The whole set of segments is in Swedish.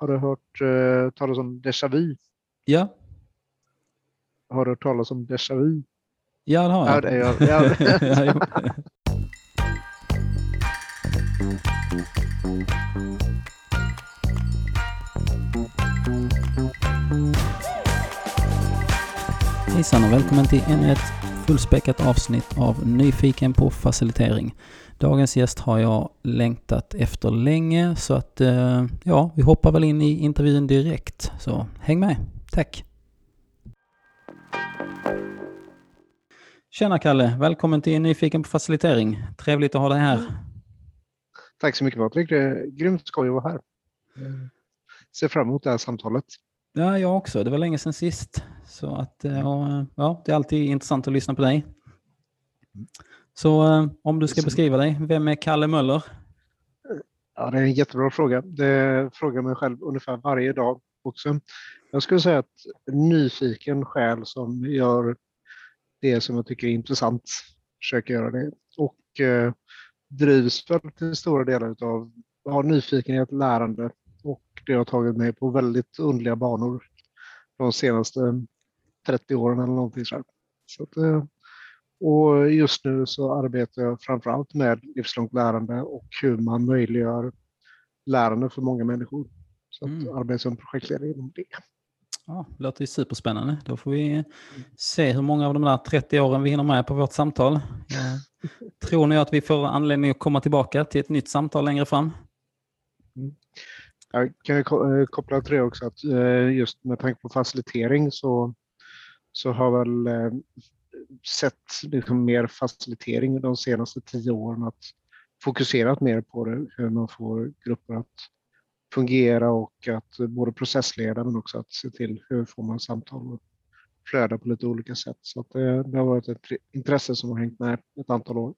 har du hört uh, talas om déjà vu? Ja. Har du hört talas om déjà vu? Ja, det har jag. Ja, det är jag. Ja. Hejsan och välkommen till ännu ett fullspäckat avsnitt av Nyfiken på facilitering. Dagens gäst har jag längtat efter länge så att eh, ja, vi hoppar väl in i intervjun direkt. Så häng med. Tack! Tjena Kalle! Välkommen till Nyfiken på facilitering. Trevligt att ha dig här. Tack så mycket Patrik. Det är grymt skoj att vara här. Eh, ser fram emot det här samtalet. Ja, jag också. Det var länge sedan sist. Så att, och, ja, det är alltid intressant att lyssna på dig. Så om du ska beskriva dig, vem är Kalle Möller? Ja, det är en jättebra fråga. Det frågar mig själv ungefär varje dag också. Jag skulle säga att nyfiken själ som gör det som jag tycker är intressant, försöker göra det. Och eh, drivs väl till stora delar av har nyfikenhet, lärande det har tagit mig på väldigt underliga banor de senaste 30 åren eller någonting så, så att, och just nu så arbetar jag framförallt med livslångt lärande och hur man möjliggör lärande för många människor. Så att mm. arbeta som projektledare inom det. Ja, det låter ju superspännande. Då får vi se hur många av de där 30 åren vi hinner med på vårt samtal. Tror ni att vi får anledning att komma tillbaka till ett nytt samtal längre fram? Jag kan eh, koppla till det också att eh, just med tanke på facilitering så, så har väl eh, sett liksom mer facilitering de senaste tio åren att fokuserat mer på det, hur man får grupper att fungera och att både processleda men också att se till hur får man samtal och flöda på lite olika sätt. Så att det, det har varit ett intresse som har hängt med ett antal år.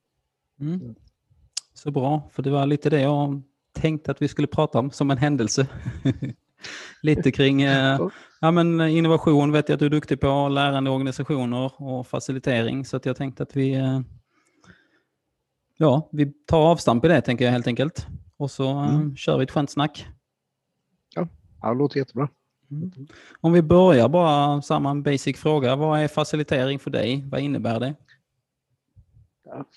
Mm. Så bra, för det var lite det jag tänkte att vi skulle prata om som en händelse. lite kring eh, ja, men innovation vet jag att du är duktig på, lärande organisationer och facilitering. Så att jag tänkte att vi, eh, ja, vi tar avstamp i det tänker jag helt enkelt. Och så eh, mm. kör vi ett skönt snack. Ja, det låter jättebra. Mm. Om vi börjar bara samma basic fråga. Vad är facilitering för dig? Vad innebär det?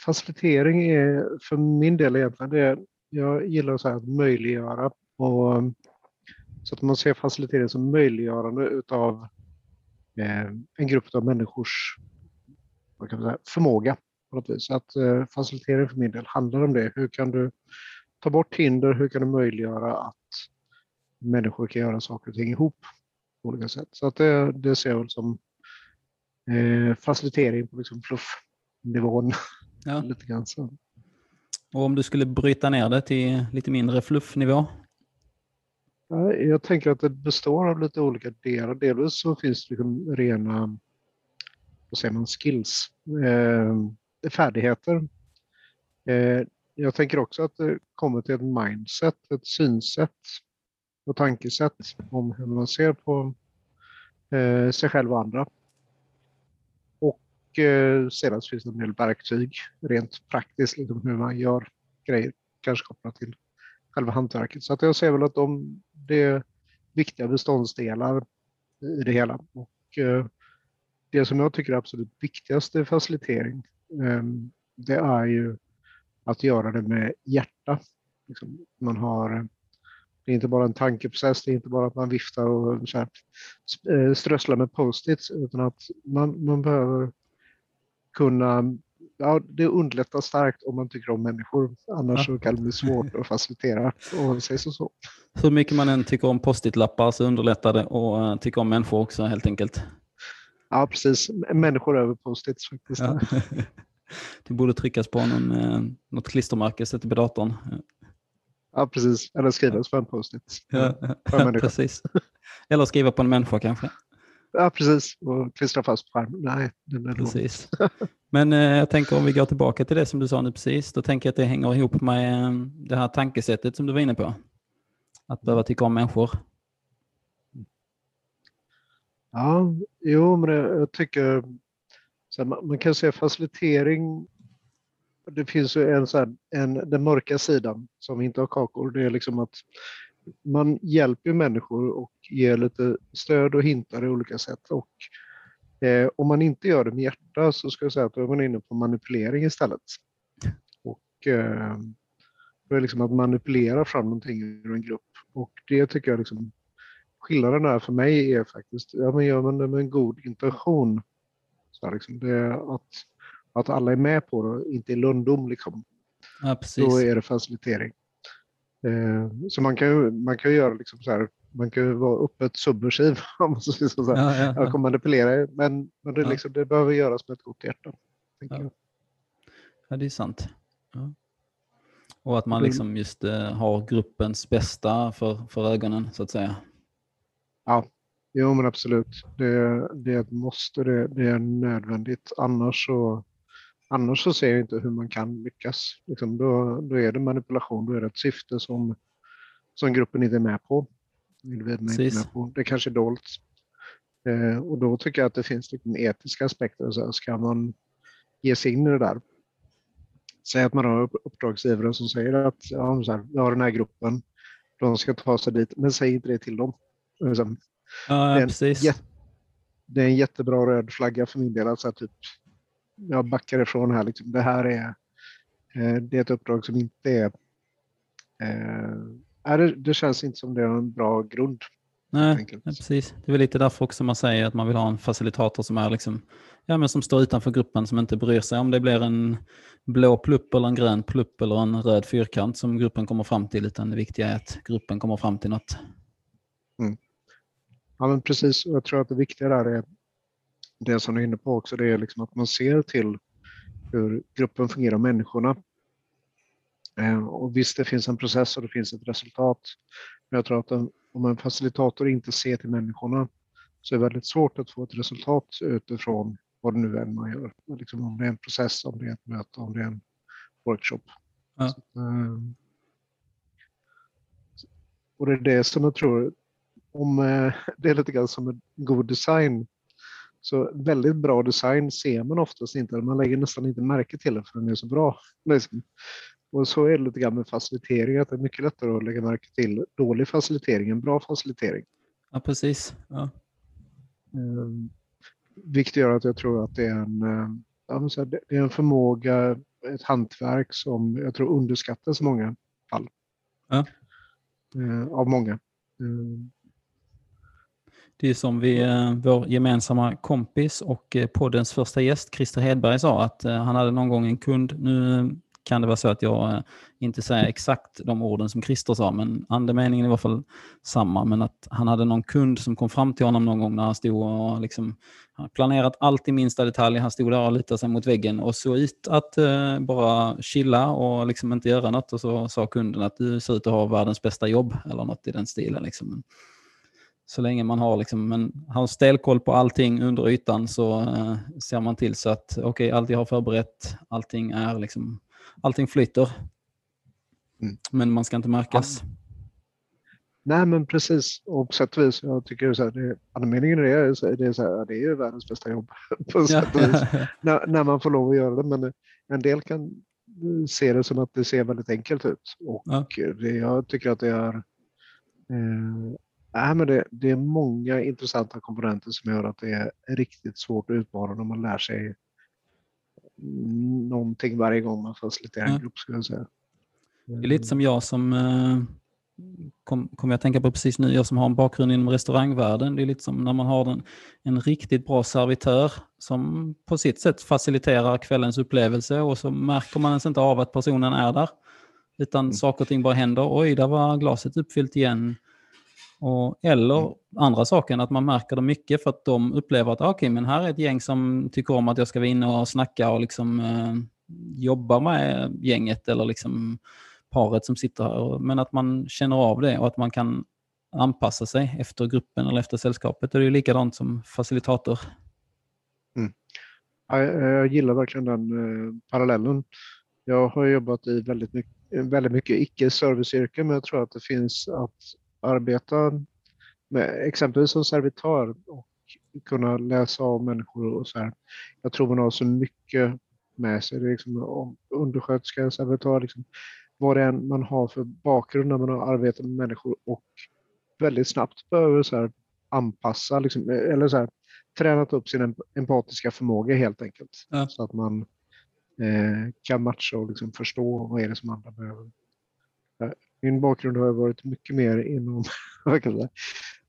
Facilitering är för min del egentligen det jag gillar så att möjliggöra och så att man ser facilitering som möjliggörande utav eh, en grupp av människors säga, förmåga. På något vis. Så att eh, facilitering för min del handlar om det. Hur kan du ta bort hinder? Hur kan du möjliggöra att människor kan göra saker och ting ihop på olika sätt? Så att det, det ser jag väl som eh, facilitering på liksom fluffnivån. Ja. lite grann så. Och om du skulle bryta ner det till lite mindre fluffnivå? Jag tänker att det består av lite olika delar. Delvis så finns det liksom rena vad säger man, skills, eh, färdigheter. Eh, jag tänker också att det kommer till ett mindset, ett synsätt och tankesätt om hur man ser på eh, sig själv och andra. Och eh, sedan finns det en del verktyg rent praktiskt, liksom hur man gör grejer, kanske kopplat till själva hantverket. Så att jag ser väl att de, det är viktiga beståndsdelar i det hela. Och eh, det som jag tycker är absolut viktigast i facilitering, eh, det är ju att göra det med hjärta. Liksom, man har, det är inte bara en tankeprocess, det är inte bara att man viftar och så här, eh, strösslar med post-its, utan att man, man behöver kunna ja, det underlättar starkt om man tycker om människor. Annars ja. kan det bli svårt att facilitera. Och säga så, så. Hur mycket man än tycker om post-it-lappar så underlättar det att tycka om människor också helt enkelt. Ja, precis. Människor över post-its faktiskt. Ja. Det borde tryckas på någon, eh, något klistermärke, sätter på datorn. Ja, precis. Eller skrivas på en post-it. Ja, precis. Eller skriva på en människa kanske. Ja, precis. Och klistra fast på skärmen. Nej, den är precis. Men eh, jag tänker om vi går tillbaka till det som du sa nu precis, då tänker jag att det hänger ihop med eh, det här tankesättet som du var inne på. Att behöva tycka om människor. Ja, jo, men jag tycker så man, man, kan se facilitering. Det finns ju en, så här, en, den mörka sidan som inte har kakor. Det är liksom att man hjälper människor och ger lite stöd och hintar i olika sätt. Och, eh, om man inte gör det med hjärta så ska jag säga att då är man inne på manipulering istället. Och, eh, det är liksom att manipulera fram någonting ur en grupp. Och det tycker jag liksom, skillnaden där för mig är faktiskt, ja men gör man det med en god intention, så liksom, det är att, att alla är med på det, inte i lundom liksom. Ja, precis. Då är det facilitering. Eh, så man kan ju man kan göra liksom så här, man kan ju vara öppet subversiv om man så så här. Ja, ja, Jag ja. kommer manipulera, men, men det, Ja. liksom, det behöver göras med ett gott hjärta. Ja. jag. ja, det är sant. Ja. Och att man Det- liksom just eh, har gruppens bästa för, för ögonen, så att säga. Jo men absolut, det, det måste, det, det är nödvändigt. Annars så, annars så ser jag inte hur man kan lyckas. Liksom, då, då är det manipulation, då är det ett syfte som, som gruppen inte är med på. Individerna är inte Precis. med på. Det kanske är dolt. Eh, och då tycker jag att det finns liksom etiska aspekter. Så här, ska man ge sig in i det där? Säg att man har upp- uppdragsgivare som säger att ja, så här, vi har den här gruppen, de ska ta sig dit, men säg inte det till dem. Liksom, Ja, ja Det är en det är en jättebra röd flagga för min del. Alltså typ, jag backar ifrån här. Liksom. Det här är, eh, det är ett uppdrag som inte är... Eh, är det, det känns inte som det är en bra grund. Nej, nej, precis. Det är väl lite därför också man säger att man vill ha en facilitator som är liksom, ja men som står utanför gruppen, som inte bryr sig om det blir en blå plupp eller en grön plupp eller en röd fyrkant som gruppen kommer fram till, utan det viktiga är att gruppen kommer fram till något. Ja, men precis. Jag tror att det viktiga där är det som du är inne på också. Det är liksom att man ser till hur gruppen fungerar, människorna. Eh, och visst, det finns en process och det finns ett resultat. Men jag tror att om en facilitator inte ser till människorna så är det väldigt svårt att få ett resultat utifrån vad det nu än man gör. Liksom om det är en process, om det är ett möte, om det är en workshop. Ja. Så, eh, och det är det som jag tror, om eh, det är lite grann som en god design. Så väldigt bra design ser man oftast inte, man lägger nästan inte märke till det för den är så bra. Liksom. Och så är det lite grann med facilitering, att det är mycket lättare att lägga märke till dålig facilitering än bra facilitering. Ja, precis. Ja. Eh, vilket gör att jag tror att det är en, eh, ja, det är en förmåga, ett hantverk som jag tror underskattas i många fall. Ja. Eh, av många. Eh, det är som vi, eh, vår gemensamma kompis och eh, poddens första gäst, Christer Hedberg, sa att eh, han hade någon gång en kund. Nu kan det vara så att jag inte säger exakt de orden som Christer sa, men andemeningen är i alla fall samma. Men att han hade någon kund som kom fram till honom någon gång när han stod och liksom, han planerat allt i minsta detalj. Han stod där och lutade sig mot väggen och såg ut att eh, bara chilla och liksom inte göra något. Och så sa kunden att du ser ut att ha världens bästa jobb eller något i den stilen. Liksom. Så länge man har, liksom en, har stenkoll på allting under ytan så eh, ser man till så att okej, allt jag har förberett, allting är liksom, allting flyter. Mm. Men man ska inte märkas. Nej men precis, och på sätt och vis, jag tycker så här, det, andemeningen i det är, så- det är, så här, det är ju världens bästa jobb på Ja, sätt och vis. När, när man får lov att göra det. Men en del kan eh, se det som att det ser väldigt enkelt ut. Och Ja. det, jag tycker att det är, eh, nej, men det, det är många intressanta komponenter som gör att det är riktigt svårt att utmana när man lär sig någonting varje gång man faciliterar en Ja. grupp. Skulle jag säga. Det är lite som jag som eh, kom, kom jag att tänka på precis nu, jag som har en bakgrund inom restaurangvärlden. Det är lite som när man har en, en riktigt bra servitör som på sitt sätt faciliterar kvällens upplevelse och så märker man ens inte av att personen är där. Utan Mm. saker och ting bara händer. Oj, där var glaset uppfyllt igen. Och, eller Mm. andra saken, att man märker det mycket för att de upplever att ah, okej, men här är ett gäng som tycker om att jag ska vara inne och snacka och liksom eh, jobba med gänget eller liksom paret som sitter här. Men att man känner av det och att man kan anpassa sig efter gruppen eller efter sällskapet. Det är ju likadant som facilitator. Ja, Jag, jag gillar verkligen den eh, parallellen. Jag har jobbat i väldigt mycket, väldigt mycket icke-serviceyrken, men jag tror att det finns att arbeta med exempelvis som servitör och kunna läsa av människor och så här. Jag tror man har så mycket med sig. Det är liksom om undersköterska, servitör, liksom, vad det än man har för bakgrund när man har arbetat med människor och väldigt snabbt behöver så här anpassa, liksom, eller så här, tränat upp sin empatiska förmåga helt enkelt. Ja. Så att man eh, kan matcha och liksom förstå vad är det som andra behöver. Min bakgrund har varit mycket mer inom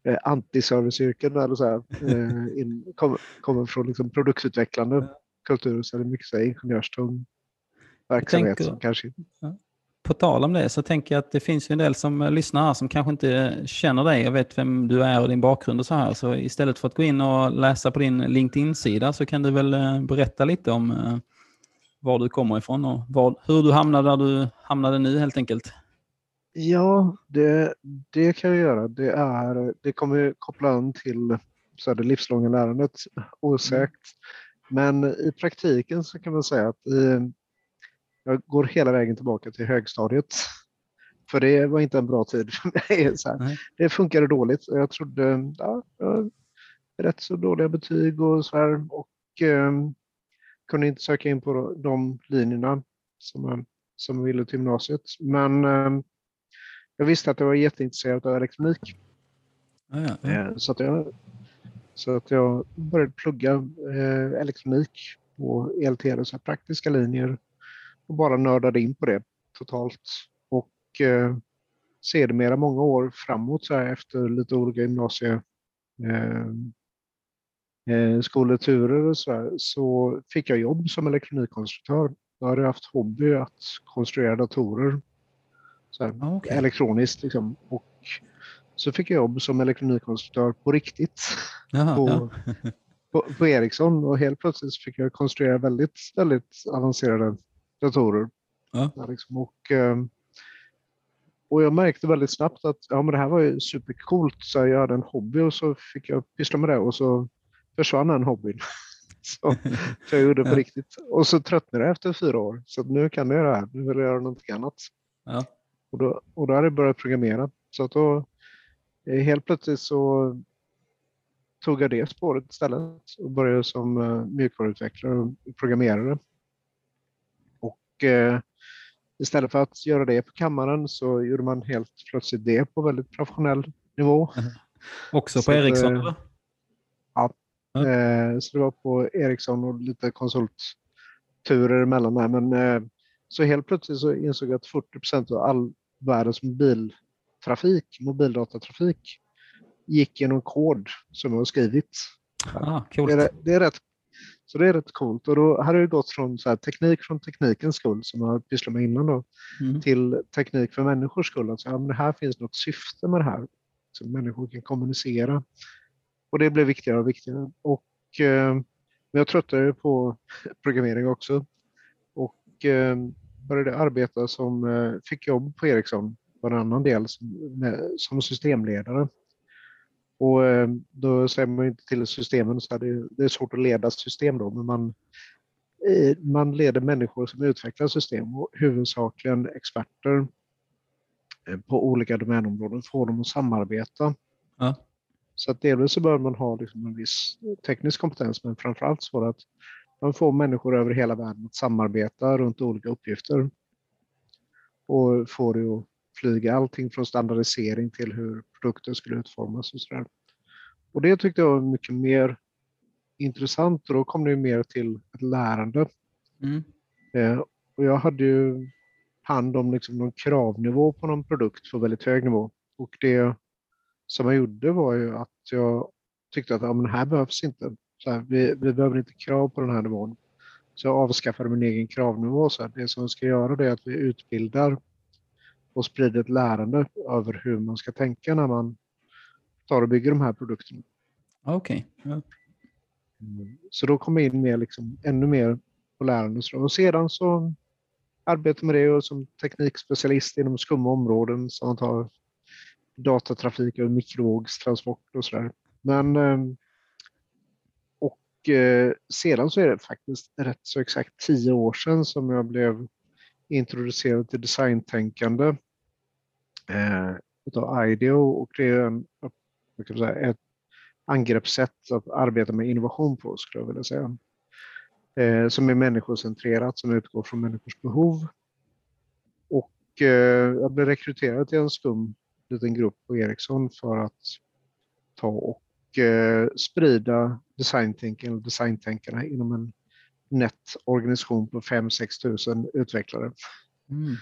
eh, antiserviceyrken eller så här, eh, in, kommer kom från liksom produktutvecklande kultur så är det mycket så här, ingenjörstung verksamhet tänker, som kanske. På tal om det så tänker jag att det finns en del som lyssnar här som kanske inte känner dig och vet vem du är och din bakgrund och så här. Så istället för att gå in och läsa på din LinkedIn-sida så kan du väl eh, berätta lite om eh, var du kommer ifrån och var, hur du hamnade där du hamnade nu helt enkelt. Ja, det, det kan jag göra. Det, är, det kommer koppla an till så det livslånga lärandet, osökt. Men i praktiken så kan man säga att i, jag går hela vägen tillbaka till högstadiet. För det var inte en bra tid för mig. Så här. Det funkade dåligt. Jag trodde, ja, jag rätt så dåliga betyg och så här. Och eh, kunde inte söka in på de linjerna som, som ville till gymnasiet. Men eh, jag visste att jag var jätteintresserad av elektronik. Ah, ja, ja. Eh, så, att jag, så att jag började plugga eh, elektronik på ELTR, så praktiska linjer och bara nördade in på det totalt. Och eh, sedermera många år framåt så här, efter lite olika gymnasie eh, eh, och så, här, så fick jag jobb som elektronikkonstruktör. Jag hade haft hobby att konstruera datorer så här, ah, okay. elektroniskt. Liksom. Och så fick jag jobb som elektronikkonstruktör på riktigt Jaha, på, ja. på, på, Ericsson och helt plötsligt fick jag konstruera väldigt, väldigt avancerade datorer. Ja. Liksom. Och, ehm, och jag märkte väldigt snabbt att ja, men det här var ju supercoolt. Så jag hade en hobby och så fick jag pyssla med det och så försvann den hobbyn. så, så jag gjorde på ja. riktigt. Och så tröttnade jag efter fyra år. Så nu kan jag göra det här. Nu vill jag göra någonting annat. Ja. Och, då, och då hade jag börjat programmera. Så att då eh, helt plötsligt så tog jag det spåret istället och började som uh, mjukvaruutvecklare och programmerare. Och uh, istället för att göra det på kammaren så gjorde man helt plötsligt det på väldigt professionell nivå. Också på så Ericsson? Att, ja, mm. så det var på Ericsson och lite konsultturer emellan där. Men så helt plötsligt så insåg jag att 40% av all världens mobiltrafik, mobildatatrafik, gick genom kod som jag har skrivit. Ah, coolt. det, är, det är rätt så det är rätt coolt. Och då hade det gått från så här, teknik från teknikens skull, som jag pysslade med innan, då, mm. till teknik för människors skull. Alltså, ja, men det här finns något syfte med det här, så människor kan kommunicera. Och det blev viktigare och viktigare. Och, eh, men jag tröttnade på programmering också. Och eh, började arbeta som, eh, fick jobb på Ericsson på en annan del som, som systemledare. Och eh, då säger man inte till systemen så det, det är svårt att leda system då, men man, eh, man leder människor som utvecklar system och huvudsakligen experter på olika domänområden, får dem att samarbeta. Ja. Så att delvis så bör man ha liksom en viss teknisk kompetens, men framförallt så att man får människor över hela världen att samarbeta runt olika uppgifter. Och får det att flyga allting från standardisering till hur produkter skulle utformas och sådär. Och det tyckte jag var mycket mer intressant och då kom det mer till ett lärande. Mm. Eh, och jag hade ju hand om liksom någon kravnivå på någon produkt på väldigt hög nivå. Och det som jag gjorde var ju att jag tyckte att ja, men här behövs inte så här, vi, vi behöver inte krav på den här nivån. Så jag avskaffade min egen kravnivå. Så här, det som vi ska göra det är att vi utbildar och sprider ett lärande över hur man ska tänka när man tar och bygger de här produkterna. Okej. Okay. Ja. Mm. Så då kom jag in med liksom ännu mer på lärande. Och sedan så arbetar med det och som teknikspecialist inom skumma områden som tar datatrafik och mikrovågstransport och sådär. Men ehm, eh, Eh, sedan så är det faktiskt rätt så exakt tio år sedan som jag blev introducerad till designtänkande eh, utav IDEO och det är en, kan säga, ett angreppssätt att arbeta med innovation på skulle jag vilja säga. Eh, som är människocentrerat, som utgår från människors behov. Och eh, jag blev rekryterad till en skum liten grupp på Ericsson för att ta och eh, sprida design thinking eller designtänkarna inom en nätt organisation på 5-6 tusen utvecklare. Mm.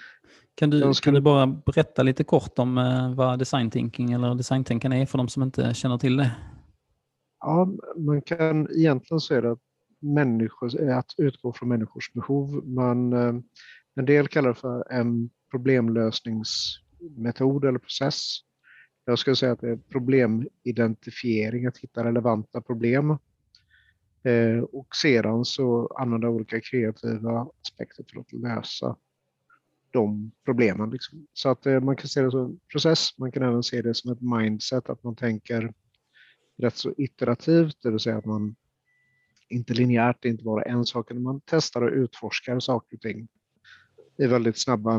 Kan, du, kan du bara berätta lite kort om eh, vad design thinking eller designtänkarna är för de som inte känner till det? Ja, man kan egentligen säga att människor, att utgå från människors behov. Man, eh, en del kallar det för en problemlösningsmetod eller process. Jag skulle säga att det är problemidentifiering, att hitta relevanta problem. Eh, och sedan så använda olika kreativa aspekter för att lösa de problemen. Liksom. Så att eh, man kan se det som en process, man kan även se det som ett mindset, att man tänker rätt så iterativt, det vill säga att man inte linjärt, det är inte bara en sak, utan man testar och utforskar saker och ting i väldigt snabba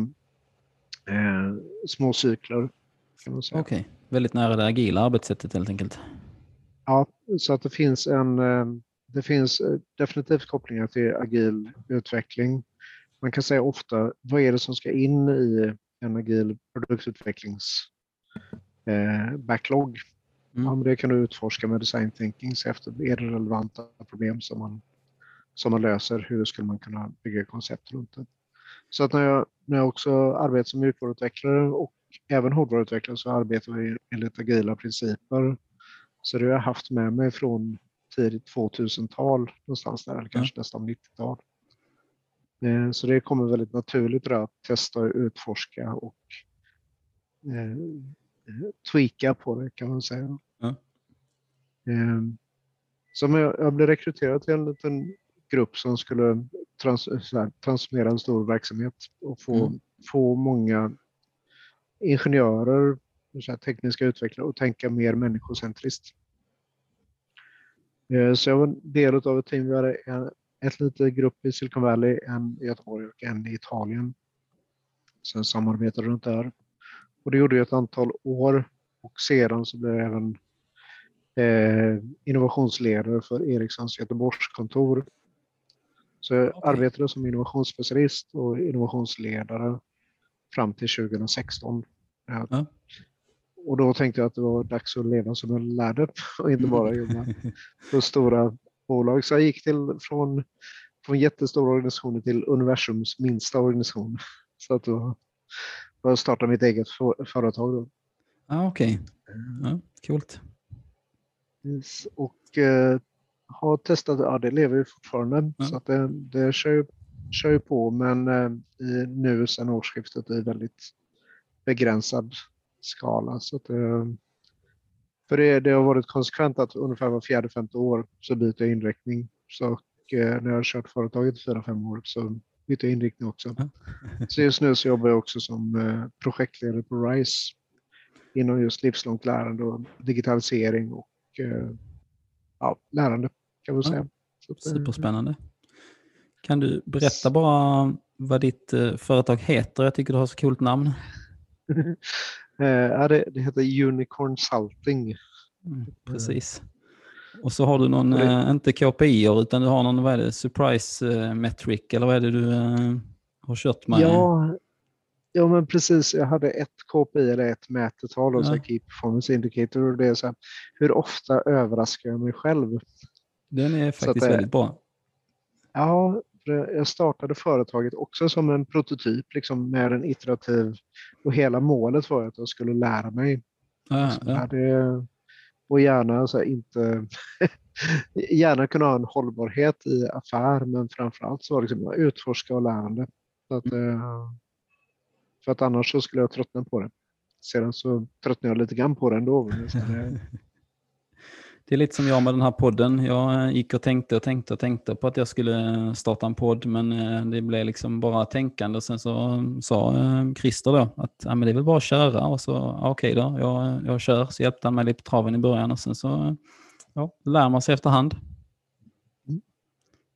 eh, små cykler. Okej, okay. väldigt nära det agila arbetssättet helt enkelt. Ja, så att det finns en eh, det finns eh, definitivt kopplingar till agil utveckling. Man kan säga ofta, vad är det som ska in i en agil produktutvecklings eh, backlog? Mm. Ja, men det kan du utforska med design thinking, se efter är det relevanta problem som man, som man löser, hur skulle man kunna bygga koncept runt det? Så att när jag, när jag också arbetar som mjukvaruutvecklare och även hårdvaruutvecklare så arbetar vi enligt agila principer. Så det har jag haft med mig från tidigt 2000-tal någonstans där, eller kanske mm. nästan 90-tal. Eh, så det kommer väldigt naturligt att testa och utforska och eh, tweaka på det kan man säga. Mm. Så jag blev rekryterad till en liten grupp som skulle trans, här, transformera en stor verksamhet och få, mm. få många ingenjörer, här, tekniska utvecklare att tänka mer människocentriskt. Eh, så jag var en del av ett team. Vi hade en ett litet grupp i Silicon Valley, en i Göteborg och en i Italien. Sen samarbetade runt där. Och det gjorde jag ett antal år och sedan så blev jag även eh, innovationsledare för Ericssons Göteborgskontor. Så jag okay. arbetade som innovationsspecialist och innovationsledare fram till 2016. Ja. Och då tänkte jag att det var dags att leva som en lärde och inte bara jobba på stora bolag. Så jag gick till, från, från jättestora organisationer till universums minsta organisation. Så att då, jag startade mitt eget företag. Då. Ah, Okej, okay. ja, coolt. Yes. Och eh, har testat, ja det lever ju fortfarande, mm. så att det, det kör, kör på men eh, i, nu sedan årsskiftet i väldigt begränsad skala. Så att, eh, för det, det, har varit konsekvent att ungefär var fjärde, femte år så byter jag inriktning. Så och, eh, när jag har kört företaget i fyra, fem år så byter jag inriktning också. Så just nu så jobbar jag också som eh, projektledare på RISE inom just livslångt lärande och digitalisering och ja, lärande kan man säga. Ja, superspännande. Kan du berätta bara vad ditt företag heter? Jag tycker du har så coolt namn. Eh, det, det heter Unicorn Salting. Mm, precis. Och så har du någon, äh, inte KPI utan du har någon, vad är det, surprise äh, metric eller vad är det du äh, har kört med? Ja, ja, men precis. Jag hade ett KPI eller ett mätetal, och ja. Key Performance Indicator. Och det är så här, hur ofta överraskar jag mig själv? Den är faktiskt väldigt bra. Ja, jag startade företaget också som en prototyp liksom med en iterativ och hela målet var att jag skulle lära mig. Ah, ja. det, och gärna så inte gärna kunna ha en hållbarhet i affär men framförallt så liksom utforska och lärande. Att, mm. Eh, för att annars så skulle jag tröttna på det. Sedan så tröttnade jag lite grann på det ändå. Det är lite som jag med den här podden. Jag gick och tänkte och tänkte och tänkte på att jag skulle starta en podd, men eh, det blev liksom bara tänkande. Och sen så sa eh, Christer då att ja, men det är väl bara att köra. Och så ja, okej då, jag, jag kör. Så hjälpte han mig lite på traven i början och sen så ja, lär man sig efterhand. Mm.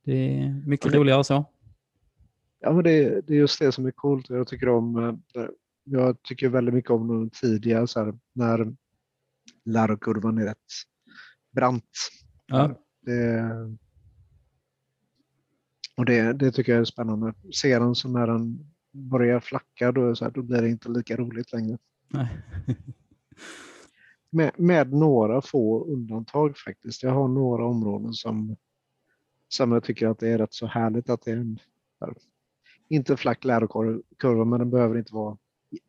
Det är mycket ja, roligare så. Ja, men det, det, är just det som är coolt. Jag tycker om eh, jag tycker väldigt mycket om de tidiga, så här, när lärokurvan är rätt brant. Ja. Det, och det, det tycker jag är spännande. Sedan så när den börjar flacka då, så här, då blir det inte lika roligt längre. Med, med några få undantag faktiskt. Jag har några områden som, som jag tycker att det är rätt så härligt att det är en, inte flack lärokurva, men den behöver inte vara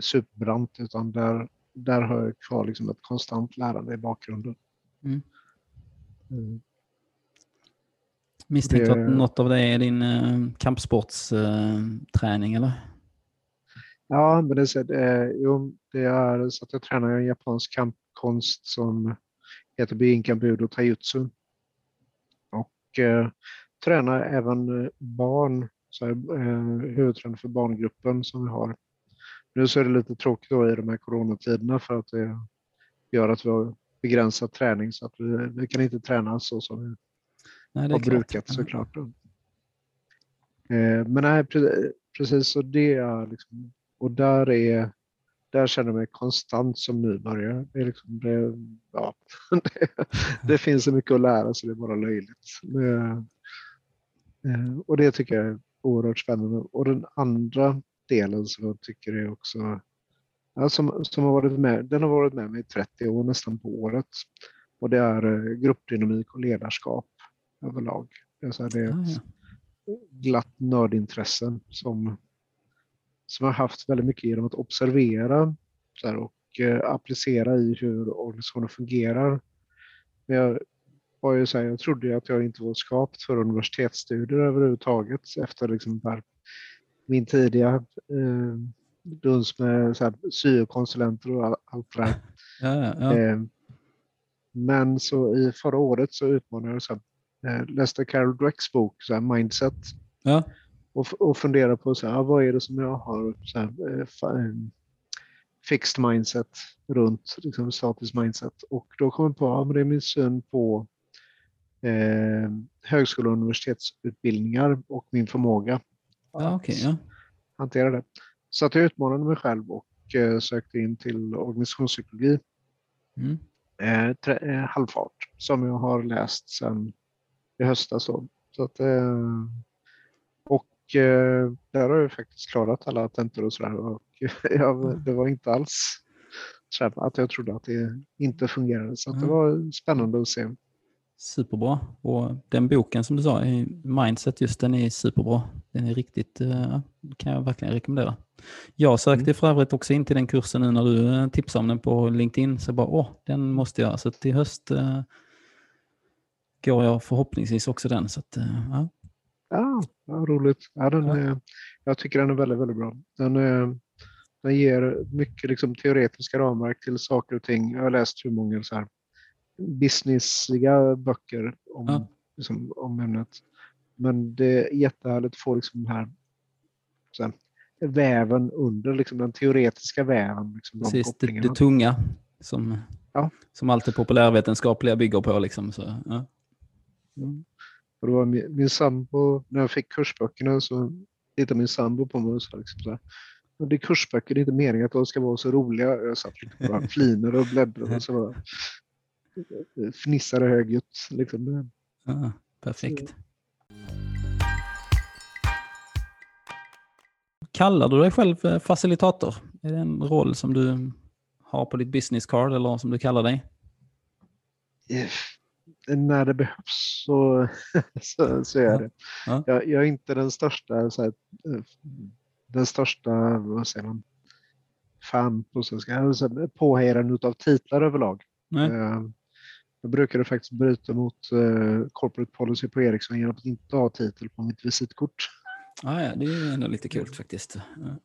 superbrant utan där, där har jag kvar liksom ett konstant lärande i bakgrunden. Mm. Mm. Misstänker Det- att något av det är din uh, kampsportsträning eller? Ja, men det, är är- jo, det är så att jag tränar en japansk kampkonst som heter Biinkan Budo Taijutsu. Och eh, tränar även eh, barn, så här, eh, huvudtränare för barngruppen som vi har. Nu så är det lite tråkigt då i de här coronatiderna för att det gör att vi har begränsad träning så att vi, vi kan inte träna så som vi Nej, har klart. brukat såklart. Eh, men nej, pre- precis så det är liksom, och där är, där känner jag mig konstant som nybörjare. Det, liksom, det, ja, det, det finns så mycket att lära så det är bara löjligt. Det, eh, och det tycker jag är oerhört spännande. Och den andra delen som jag tycker är också, ja, som, som har varit med, den har varit med mig i 30 år nästan på året. Och det är eh, gruppdynamik och ledarskap överlag. Det är, så här, det är Ah, ett ja. glatt nördintressen som, som jag har haft väldigt mycket genom att observera här, och eh, applicera i hur organisationer fungerar. Men jag, var ju så här, jag trodde att jag inte var skapt för universitetsstudier överhuvudtaget efter liksom min tidiga eh, duns med så här, syokonsulenter och all, allt det där. Ja, ja, ja. Eh, Men så i förra året så utmanade jag så här, eh, läste Carol Dwecks bok så här, Mindset ja. och, och funderade på så här, ah, vad är det som jag har så här, eh, fixed mindset runt, liksom statisk mindset. Och då kom jag på att det är min syn på eh, högskole och universitetsutbildningar och min förmåga ja okej. ja. hantera det. Så att jag utmanade mig själv och eh, sökte in till organisationspsykologi Mm. eh, eh, halvfart som jag har läst sedan i höstas. Så, så att, eh, och eh, där har jag faktiskt klarat alla tentor och sådär. Och jag, det var inte alls så att jag trodde att det inte fungerade. Så att det Mm. var spännande att se. Superbra. Och den boken som du sa, i Mindset, just den är superbra. Den är riktigt, eh, kan jag verkligen rekommendera. Jag sökte Mm. för övrigt också in till den kursen nu när du eh, tipsade om den på LinkedIn. Så jag bara, åh, den måste jag. Så till höst eh, går jag förhoppningsvis också den. Så att, eh, ja. Ja, ja roligt. Ja, den, Ja. Jag tycker den är väldigt, väldigt bra. Den, den ger mycket liksom, teoretiska ramverk till saker och ting. Jag har läst hur många så här, businessiga böcker om, Ja. liksom, om ämnet. Men det är jättehärligt att få liksom, den här så väven under, liksom, den teoretiska väven. Liksom, de Precis, det, det tunga som, Ja. som allt det populärvetenskapliga bygger på. Liksom, så, ja. Mm. Och det var min, min sambo, när jag fick kursböckerna så tittade min sambo på mig och sa liksom så här, "Men det är kursböcker, det är inte meningen att de ska vara så roliga. Jag satt och flinade och bläddrade och så bara fnissade högljutt. Liksom. Ja, perfekt. Kallar du dig själv eh, facilitator? Är det en roll som du har på ditt business card eller som du kallar dig? Eh, När det behövs så, så, så är det. Ja. Jag, jag är inte den största, så här, eh, den största, vad säger man, fan på svenska, påhejaren utav titlar överlag. Nej? Eh, Jag brukade faktiskt bryta mot eh, corporate policy på Ericsson genom att inte ha titel på mitt visitkort. Ah, ja, det är ändå lite kul faktiskt. Ja.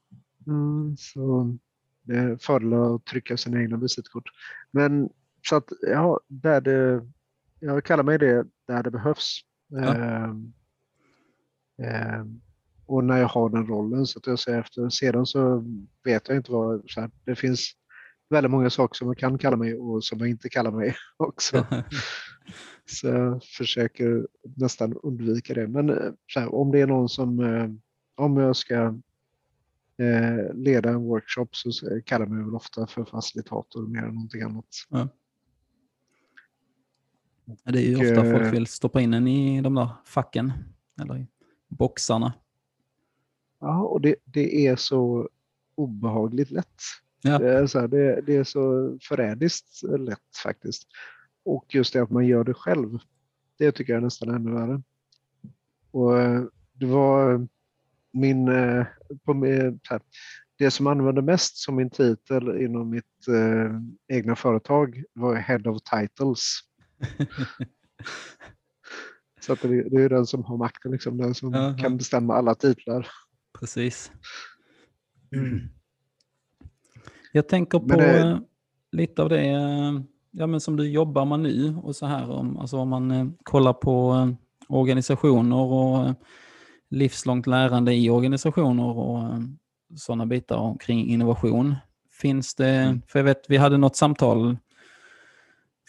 Mm, så det är fördelar att trycka sina egna visitkort. Men så att ja, där det, jag kallar mig det där det behövs. Ja. Ehm, ehm, och när jag har den rollen så att jag ser efter. Sedan så vet jag inte vad, så här, det finns väldigt många saker som jag kan kalla mig och som jag inte kallar mig också. Så jag försöker nästan undvika det. Men eh, här, om det är någon som, eh, om jag ska eh, leda en workshop så kallar mig väl ofta för facilitator mer än någonting annat. Ja, Det är ju Och, ofta folk vill stoppa in en i de där facken eller i boxarna. Ja, och det, det är så obehagligt lätt. Ja. Det, är så här, det, det är så förrädiskt lätt faktiskt. Och just det att man gör det själv, det tycker jag är nästan ännu värre. Och eh, det var min, eh, på min, här, det som använde mest som min titel inom mitt eh, egna företag var Head of Titles. Så att det, det är den som har makten, liksom, den som Ja, ja. kan bestämma alla titlar. Precis. Jag tänker på det- eh, lite av det eh, ja, men som du jobbar med nu och så här om, alltså om man eh, kollar på organisationer och livslångt lärande i organisationer och sådana bitar omkring innovation. Finns det, Mm. för jag vet vi hade något samtal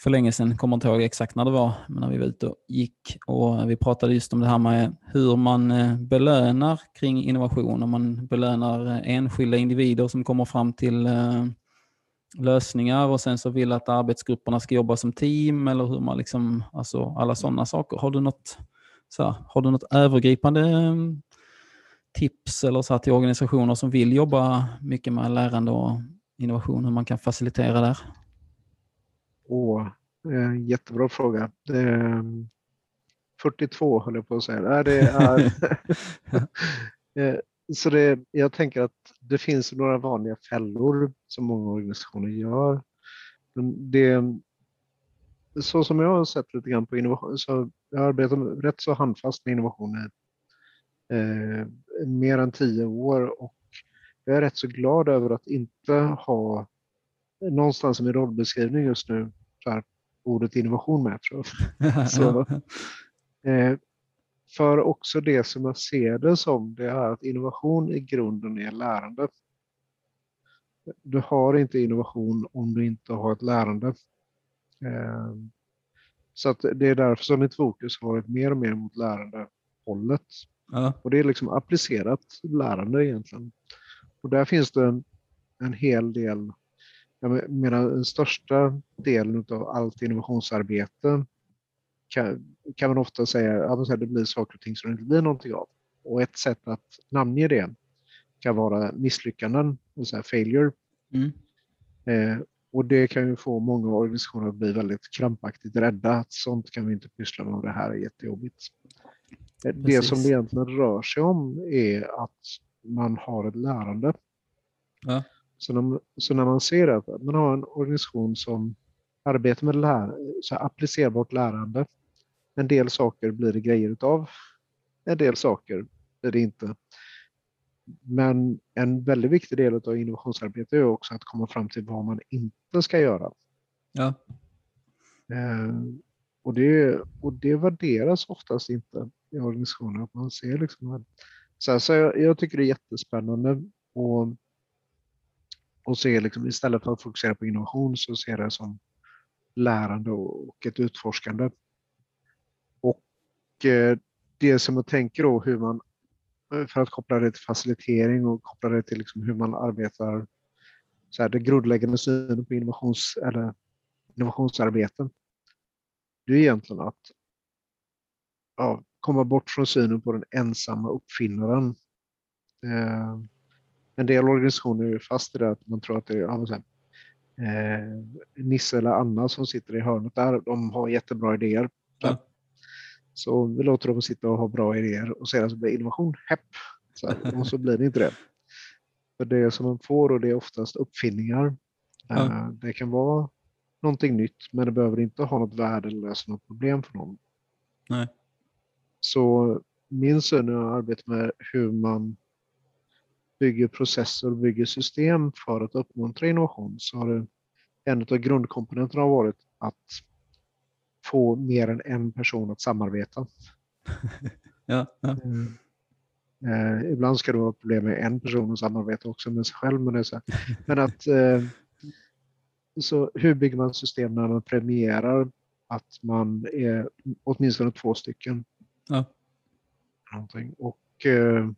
för länge sedan, kommer inte ihåg exakt när det var, men när vi var ute och gick och vi pratade just om det här med hur man eh, belönar kring innovation, om man belönar eh, enskilda individer som kommer fram till eh, lösningar och sen så vill att arbetsgrupperna ska jobba som team eller hur man liksom, alltså alla sådana saker. Har du något, så här, har du något övergripande tips eller så här till organisationer som vill jobba mycket med lärande och innovation, hur man kan facilitera där? Åh, eh, jättebra fråga. Är, 42 höll jag på att säga. Nej, det är, Eh, så det, jag tänker att det finns några vanliga fällor som många organisationer gör. Men det, så som jag har sett lite grann på innovation, så jag arbetar rätt så handfast med innovationer eh, mer än tio år och jag är rätt så glad över att inte ha någonstans i min rollbeskrivning just nu här, ordet innovation med. Tror jag. Så- Eh, för också det som jag ser det som, det är att innovation i grunden är lärande. Du har inte innovation om du inte har ett lärande. Eh, Så att det är därför som mitt fokus har varit mer och mer mot lärandehållet. ja. Och det är liksom applicerat lärande egentligen. Och där finns det en, en hel del, jag menar den största delen av allt innovationsarbete kan, kan man ofta säga att det blir saker och ting som det inte blir någonting av. Och ett sätt att namnge det kan vara misslyckanden, alltså failure. Mm. Eh, och det kan ju få många organisationer att bli väldigt krampaktigt rädda. Att sånt kan vi inte pyssla med och det här är jättejobbigt. Eh, Det Precis. som det egentligen rör sig om är att man har ett lärande. Ja. Så, när, så när man ser att man har en organisation som arbetar med lär, så applicerbart lärande. En del saker blir det grejer utav. En del saker blir det inte. Men en väldigt viktig del av innovationsarbete är också att komma fram till vad man inte ska göra. Ja. Eh, och, det, och det värderas oftast inte i organisationer. Att man ser liksom så här, så jag, jag tycker det är jättespännande och, och se liksom, istället för att fokusera på innovation så ser det som lärande och, ett utforskande. Och eh, det som jag tänker då hur man, eh, för att koppla det till facilitering och koppla det till liksom hur man arbetar, så här, det grundläggande synen på innovations, eller innovationsarbeten. Det är egentligen att ja, komma bort från synen på den ensamma uppfinnaren. Eh, en del organisationer är fast i det att man tror att det är här, eh, Nisse eller Anna som sitter i hörnet där, de har jättebra idéer. Ja. Så vi låter dem sitta och ha bra idéer och sedan så blir innovation hepp. Så här, och så blir det inte det. För det som man får och det är oftast uppfinningar. Ja. Eh, Det kan vara någonting nytt men det behöver inte ha något värde eller lösa något problem för någon. Nej. Så min syn när jag arbetar med hur man bygger processer och bygger system för att uppmuntra innovation så har det, en av grundkomponenterna har varit att få mer än en person att samarbeta. Ja, ja. Eh, ibland ska det vara problem med en person att samarbeta också med sig själv. Men, det är så men att eh, så hur bygger man system när man premierar att man är åtminstone två stycken? Ja. Någonting. Och, eh,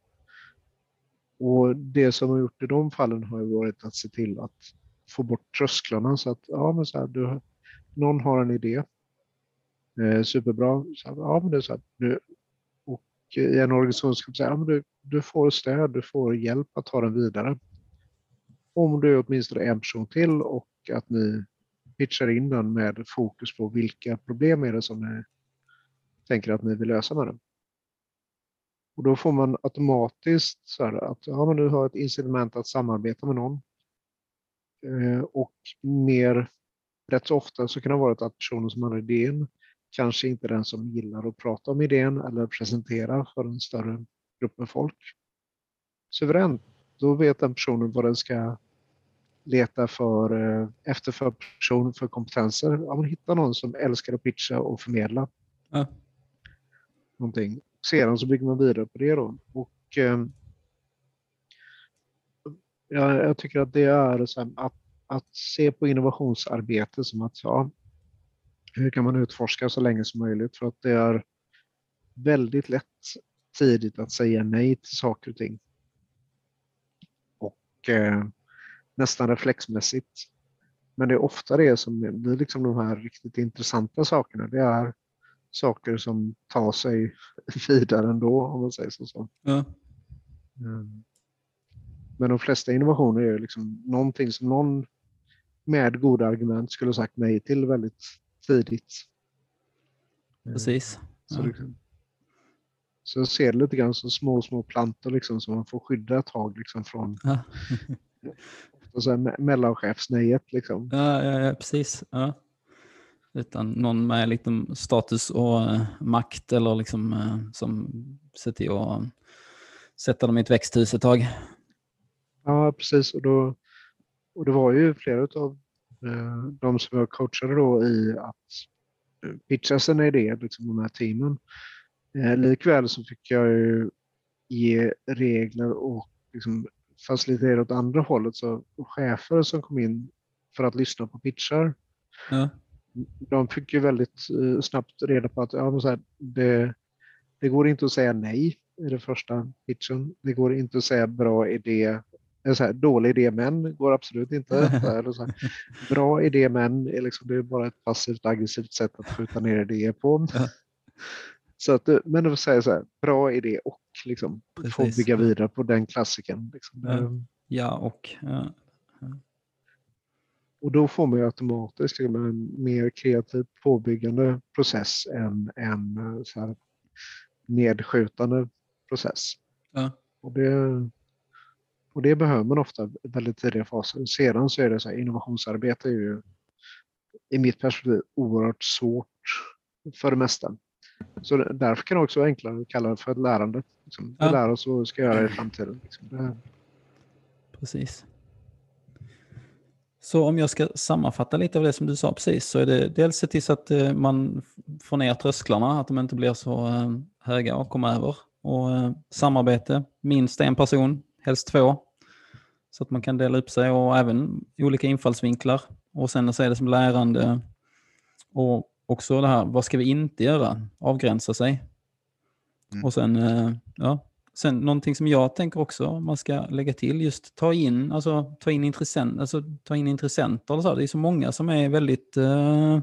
och det som har gjort i de fallen har ju varit att se till att få bort trösklarna så att ja, men så här, du, någon har en idé. Eh, superbra. Så här, ja, men det är så här, du, och i en organisation ska man säga att ja, du, du får stöd, du får hjälp att ta den vidare. Om du är åtminstone en person till och att ni pitchar in den med fokus på vilka problem är det som ni tänker att ni vill lösa med den. Och då får man automatiskt så här att ja, men du har ett incitament att samarbeta med någon. Eh, och mer, rätt så ofta så kan det vara att personen som har idén kanske inte är den som gillar att prata om idén eller presentera för en större grupp med folk. Suveränt, då vet den personen vad den ska leta för, eh, efter för person, för kompetenser. Ja, man hittar någon som älskar att pitcha och förmedla. Ja. Någonting. Sedan så bygger man vidare på det då. Och, eh, jag, jag tycker att det är så här, att, att se på innovationsarbete som att ja, hur kan man utforska så länge som möjligt? För att det är väldigt lätt tidigt att säga nej till saker och ting. Och eh, nästan reflexmässigt. Men det är ofta det som blir liksom de här riktigt intressanta sakerna. Det är saker som tar sig vidare ändå, om man säger så. Ja. Mm. Men de flesta innovationer är liksom någonting som någon med goda argument skulle sagt nej till väldigt tidigt. Precis. Så, ja. liksom, så jag ser det lite grann som små, små plantor liksom, som man får skydda ett tag liksom, från ja. och så mellanchefsnejet. Liksom. Ja, ja, ja, precis. Ja. Utan någon med lite status och uh, makt eller liksom, uh, som ser till att sätta dem i ett växthus ett tag. Ja, precis. Och, då, och det var ju flera av Eh, de som jag coachade då i att eh, pitcha sina idéer, liksom de här teamen. Eh, likväl så fick jag ju ge regler och liksom facilitera åt andra hållet. Så chefer som kom in för att lyssna på pitchar, ja. De fick ju väldigt snabbt reda på att ja, så här, det, det går inte att säga nej i den första pitchen. Det går inte att säga bra idé så här, dålig idé men går absolut inte. Eller så här, bra idé men är liksom, det är bara ett passivt aggressivt sätt att skjuta ner idéer på. Så att, men att säga så här, bra idé och liksom, få bygga vidare på den klassiken. Liksom. Ja, ja och. Ja. Och då får man ju automatiskt en mer kreativ påbyggande process än en så här, nedskjutande process. Ja. Och det, och det behöver man ofta i väldigt tidiga faser. Sedan så är det så här, innovationsarbete är ju i mitt perspektiv oerhört svårt för det mesta. Så därför kan det också vara enklare att kalla det för ett lärande. Liksom. Ja. Lära oss vad vi ska göra i framtiden. Liksom. Det... Precis. Så om jag ska sammanfatta lite av det som du sa precis så är det dels se till så att eh, man får ner trösklarna, att de inte blir så eh, höga att komma över. Och eh, samarbete, minst en person, helst två. Så att man kan dela upp sig och även olika infallsvinklar. Och sen se det som lärande. Och också det här, vad ska vi inte göra? Avgränsa sig. Mm. Och sen, ja, sen någonting som jag tänker också man ska lägga till, just ta in, alltså, ta in, intressent, alltså, ta in intressenter. Eller så. Det är så många som är väldigt, eh,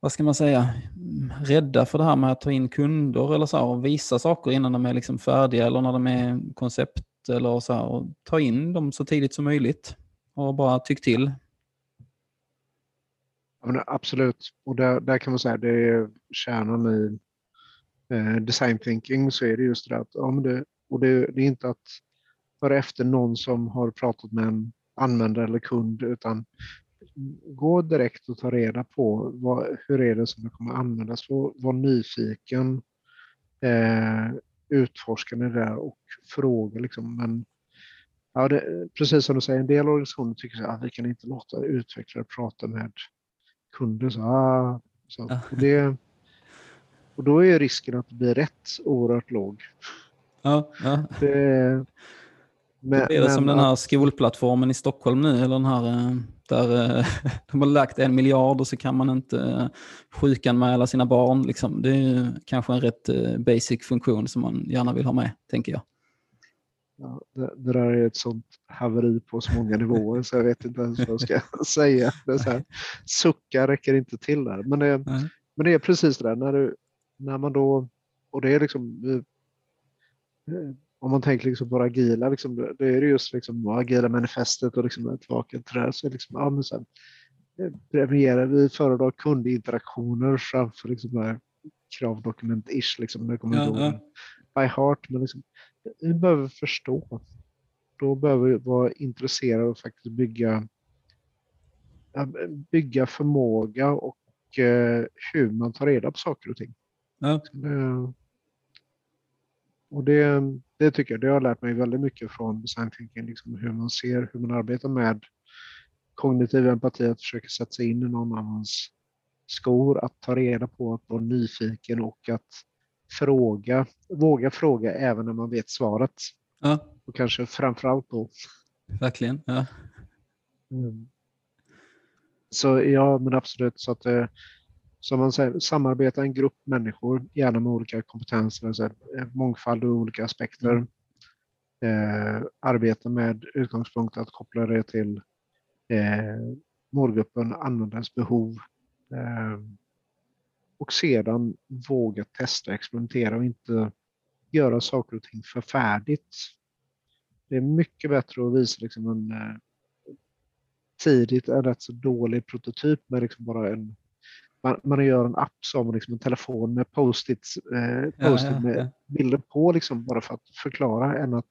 vad ska man säga, mm, rädda för det här med att ta in kunder eller så och visa saker innan de är liksom färdiga eller när de är koncept eller så här, och ta in dem så tidigt som möjligt och bara tyck till. Ja, absolut, och där, där kan man säga det är kärnan i eh, design thinking så är det just det att ja, det, och det, det är inte att höra efter någon som har pratat med en användare eller kund utan gå direkt och ta reda på vad, hur är det som det kommer användas. Var, var nyfiken. Eh, utforskande där och fråga. Liksom. Men ja, det, precis som du säger, en del organisationer tycker att ah, vi kan inte låta utvecklare prata med kunder. Så, ah, så. Och, det, och då är risken att det blir rätt oerhört låg. Ja, ja. Det, men, det är det som den här skolplattformen i Stockholm nu, eller den här eh, där eh, de har lagt en miljard och så kan man inte eh, sjukanmäla sina barn. Liksom. Det är kanske en rätt basic funktion som man gärna vill ha med, tänker jag. Ja, det, det, där är ett sånt haveri på så många nivåer så jag vet inte ens vad jag ska säga. Det är så här, sucka räcker inte till där. Men det, men det är precis det där, när, du, när man då och det är liksom, om man tänker liksom på det agila, liksom, det är det just liksom agila manifestet och liksom tillbaka till det här. Så liksom, ja, men sen, premierar vi föredrar kundinteraktioner framför liksom kravdokument-ish. Liksom, kommer ja, ja. by heart. Men liksom, vi behöver förstå. Då behöver vi vara intresserade att faktiskt bygga, bygga förmåga och eh, hur man tar reda på saker och ting. Ja. Och det, det tycker jag, det har lärt mig väldigt mycket från design thinking, liksom hur man ser, hur man arbetar med kognitiv empati, att försöka sätta sig in i någon annans skor, att ta reda på, att vara nyfiken och att fråga, våga fråga även när man vet svaret. Ja. Och kanske framförallt då. Verkligen, ja. Mm. Så ja, men absolut. Så att eh, som man säger, samarbeta en grupp människor, gärna med olika kompetenser, alltså mångfald och olika aspekter. Mm. Eh, arbeta med utgångspunkt att koppla det till eh, målgruppen, användarens behov. Eh, och sedan våga testa, experimentera och inte göra saker och ting för färdigt. Det är mycket bättre att visa liksom en eh, tidigt en rätt så dålig prototyp med liksom bara en man, man gör en app som liksom en telefon med post-its eh, post ja, ja, med ja. bilder på liksom bara för att förklara än att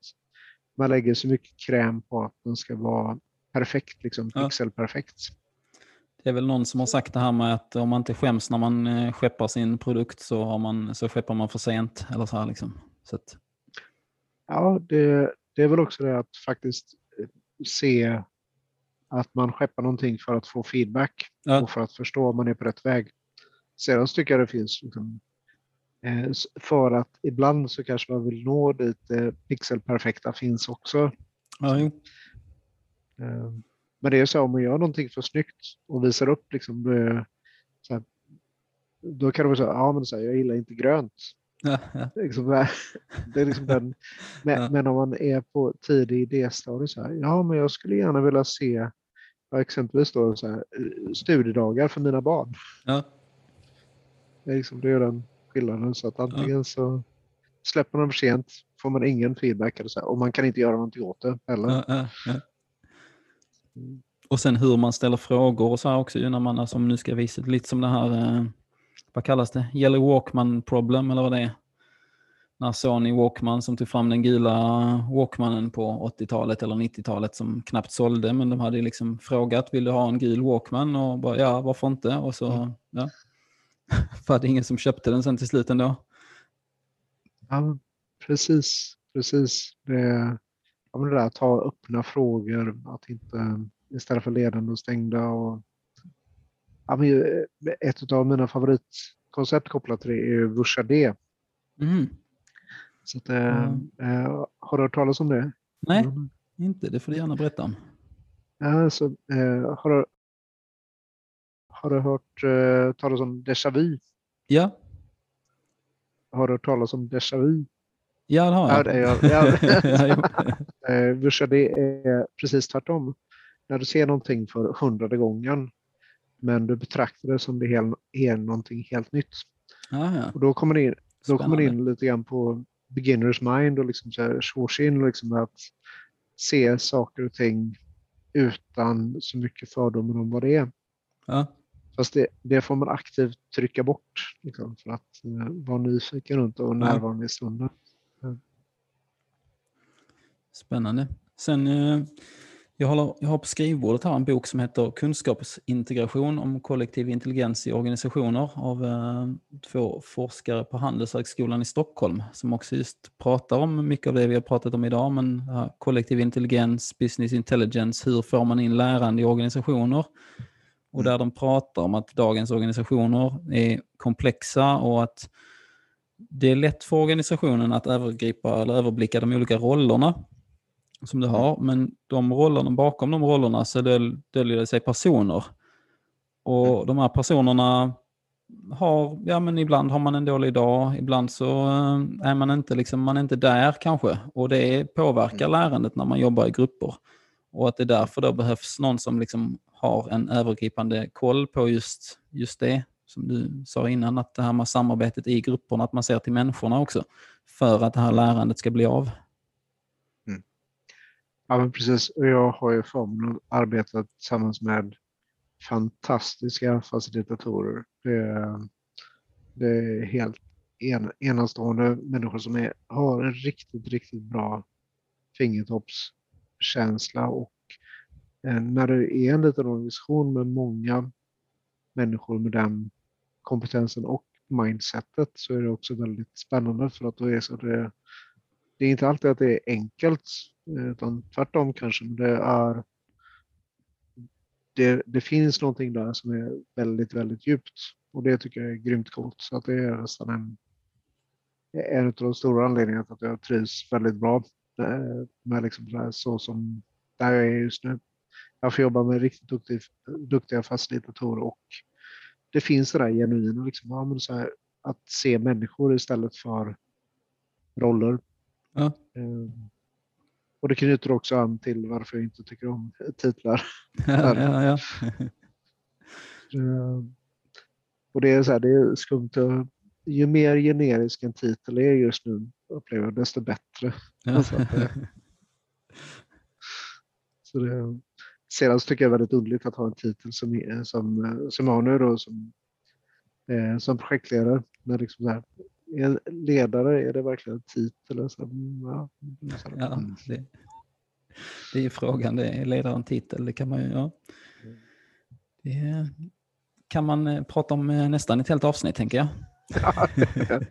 man lägger så mycket kräm på att den ska vara perfekt, liksom pixelperfekt. Det är väl någon som har sagt det här med att om man inte skäms när man eh, skeppar sin produkt så, har man, så skeppar man för sent. Eller så här liksom. så att... Ja, det, det är väl också det att faktiskt eh, se att man skeppar någonting för att få feedback ja. och för att förstå om man är på rätt väg. Sedan tycker jag det finns liksom, eh, för att ibland så kanske man vill nå dit eh, pixelperfekta finns också. Ja, eh, men det är så om man gör någonting för snyggt och visar upp liksom, så här, då kan det vara så ja men så här, jag gillar inte grönt. Ja, ja. Det är liksom, det är liksom den, men, ja. men, om man är på tidig idéstadie så här, ja men jag skulle gärna vilja se exempelvis då så här, eh, studiedagar för mina barn. Ja. Det är, liksom, det är den skillnaden. Så att antingen ja. så släpper man för sent, får man ingen feedback eller så här, och man kan inte göra någonting åt det heller. Ja, ja. Mm. Och sen hur man ställer frågor och så här också när man, alltså, nu ska visa lite som det här, eh, vad kallas det, Yellow Walkman problem eller vad det är när Sony Walkman som tog fram den gula Walkmanen på 80-talet eller 90-talet som knappt sålde, men de hade liksom frågat, vill du ha en gul Walkman? Och bara, ja, varför inte? Och så, mm. ja. För att ingen som köpte den sen till slut ändå. Ja, precis, precis. Det, ja, det där att ta öppna frågor, att inte istället för ledande och stängda. Och, ja, men ett av mina favoritkoncept kopplat till det är Vusha D. Mm. Så att, mm. äh, har du hört talas om det? Nej, mm. inte. Det får du gärna berätta om. Alltså, äh, har, du, har du hört äh, talas om déjà vu? Ja. Har du hört talas om déjà vu? Ja, det har jag. Ja, det är, ja. det är precis tvärtom. När du ser någonting för hundrade gången men du betraktar det som det är, är någonting helt nytt. Ah, ja. Och då kommer det in, då kommer det in lite grann på beginners mind och liksom så in liksom att se saker och ting utan så mycket fördomar om vad det är. Ja. Fast det, det får man aktivt trycka bort liksom, för att uh, vara nyfiken runt och närvarande i stunden. Ja. Spännande. Sen uh, jag, håller, jag har på skrivbordet här en bok som heter Kunskapsintegration om kollektiv intelligens i organisationer av eh, två forskare på Handelshögskolan i Stockholm som också just pratar om mycket av det vi har pratat om idag, men eh, kollektiv intelligens, business intelligence, hur får man in lärande i organisationer? Och där de pratar om att dagens organisationer är komplexa och att det är lätt för organisationen att övergripa eller överblicka de olika rollerna som du har, men de rollerna, bakom de rollerna så döljer det sig personer. Och mm. de här personerna har, ja men ibland har man en dålig dag, ibland så eh, är man inte, liksom, man inte där kanske. Och det påverkar mm. lärandet när man jobbar i grupper. Och att det därför då behövs någon som liksom har en övergripande koll på just, just det som du sa innan, att det här med samarbetet i grupperna, att man ser till människorna också, för att det här lärandet ska bli av. Ja, men precis. Jag har ju förmånen att arbeta tillsammans med fantastiska facilitatorer. Det är, det är helt en, enastående människor som är, har en riktigt, riktigt bra fingertoppskänsla och eh, när det är en liten organisation med många människor med den kompetensen och mindsetet så är det också väldigt spännande för att då är så det, det är inte alltid att det är enkelt utan tvärtom kanske, men det är det, det finns någonting där som är väldigt, väldigt djupt och det tycker jag är grymt coolt. Så att det är nästan en, en av de stora anledningarna till att jag trivs väldigt bra eh, med liksom så, här, så som där jag är just nu. Jag får jobba med riktigt duktig, duktiga facilitatorer och det finns det där genuina, liksom, så här, att se människor istället för roller. Ja. Um, och det knyter också an till varför jag inte tycker om titlar. ja, ja, um, och det är så här, det är skumt. Ju mer generisk en titel är just nu, upplever jag, desto bättre. Ja. Så att, eh, så det, sedan så tycker jag det är väldigt underligt att ha en titel som, som, eh, som har nu då, som, eh, som projektledare. Men liksom så här, är en ledare, är det verkligen en titel? Mm, ja, Ja, mm. det, det är frågan, det är ledaren titel, det kan man ju, ja. Det kan man eh, prata om eh, nästan ett helt avsnitt tänker jag.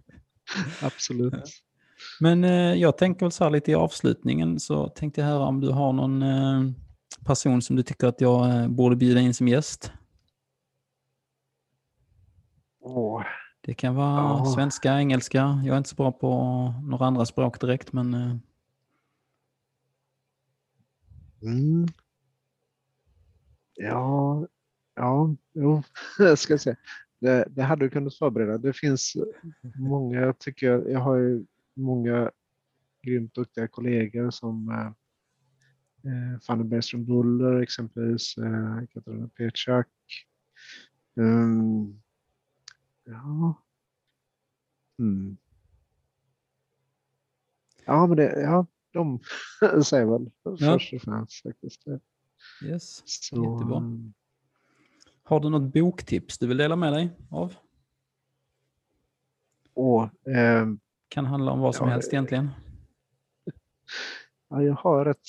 Absolut. Men eh, jag tänker väl så här lite i avslutningen så tänkte jag höra om du har någon person som du tycker att jag borde bjuda in som gäst. Åh, Det kan vara Ja. svenska, engelska. Jag är inte så bra på några andra språk direkt men eh, Mm. Ja, ja, jo, jag ska säga. Det, det hade du kunnat förbereda. Det finns många, jag tycker, jag har ju många grymt duktiga kollegor som eh, eh, Fanny Bergström Buller exempelvis, eh, Katarina Petschak. Um, ja. Mm. Ja, men det, ja, de säger väl först och främst faktiskt. yes. Så, Jättebra. mm, Har du något boktips du vill dela med dig av? Och, ehm, Kan handla om vad som Ja, helst eh, egentligen. ja, jag har rätt,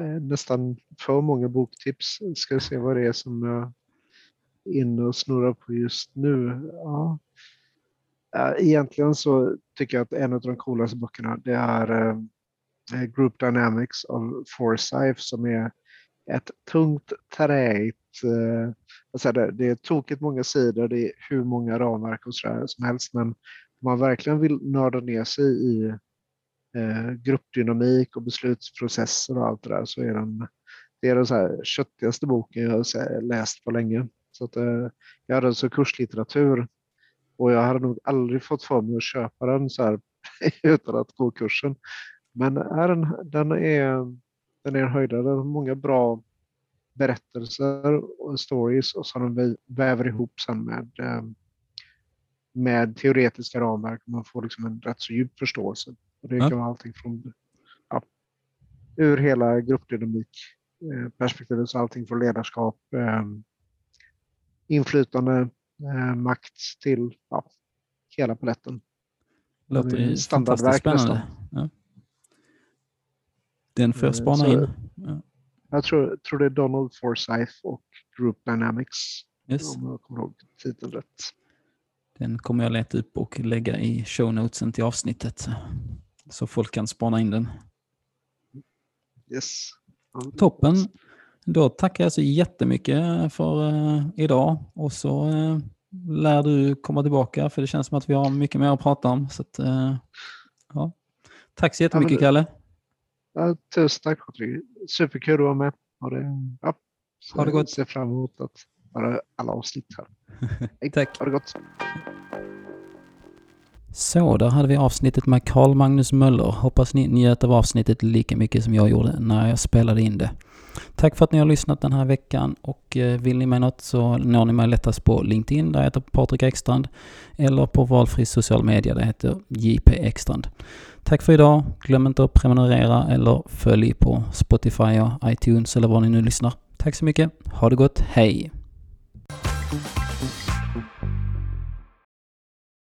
eh, nästan för många boktips. Ska se vad det är som jag inne och snurrar på just nu. Ja. Egentligen så tycker jag att en av de coolaste böckerna det är eh, Group Dynamics av Forsyth som är ett tungt, träigt, eh, det, är tokigt många sidor, det är hur många ramverk och sådär som helst, men om man verkligen vill nörda ner sig i eh, gruppdynamik och beslutsprocesser och allt det där så är den, det är den så här köttigaste boken jag har läst på länge. Så att, eh, jag hade alltså kurslitteratur och jag hade nog aldrig fått för mig att köpa den så här utan att gå kursen. Men är den, den, är, den är en höjdare, den har många bra berättelser och stories och som de vä- väver ihop sen med, eh, med teoretiska ramverk. Man får liksom en rätt så djup förståelse. Och det kan vara allting från ja, ur hela gruppdynamik eh, perspektivet, så allting från ledarskap, eh, inflytande, eh, makt till ja, hela paletten. Låter ju standardverk spännande. Ja. Den får jag Eh, spana in. Ja. Jag tror, tror det är Donald Forsyth och Group Dynamics, Yes. om jag kommer ihåg titeln rätt. Den kommer jag leta upp och lägga i show notesen till avsnittet. Så folk kan spana in den. Yes. Toppen. Då tackar jag så jättemycket för eh, idag och så eh, lär du komma tillbaka för det känns som att vi har mycket mer att prata om. Så att, eh, ja. Tack så jättemycket det- Kalle. Ja, tusen tack Patrik. Superkul att vara med. Ha det, ja, så Ha det gott. Jag ser fram emot att höra alla avsnitt här. Tack. Ha det gott. Så, där hade vi avsnittet med Carl Magnus Möller. Hoppas ni njöt av avsnittet lika mycket som jag gjorde när jag spelade in det. Tack för att ni har lyssnat den här veckan och eh, vill ni mig något så når ni mig lättast på LinkedIn där jag heter Patrik Ekstrand eller på valfri social media där jag heter JP Ekstrand. Tack för idag. Glöm inte att prenumerera eller följ på Spotify och iTunes eller var ni nu lyssnar. Tack så mycket. Ha det gott. Hej!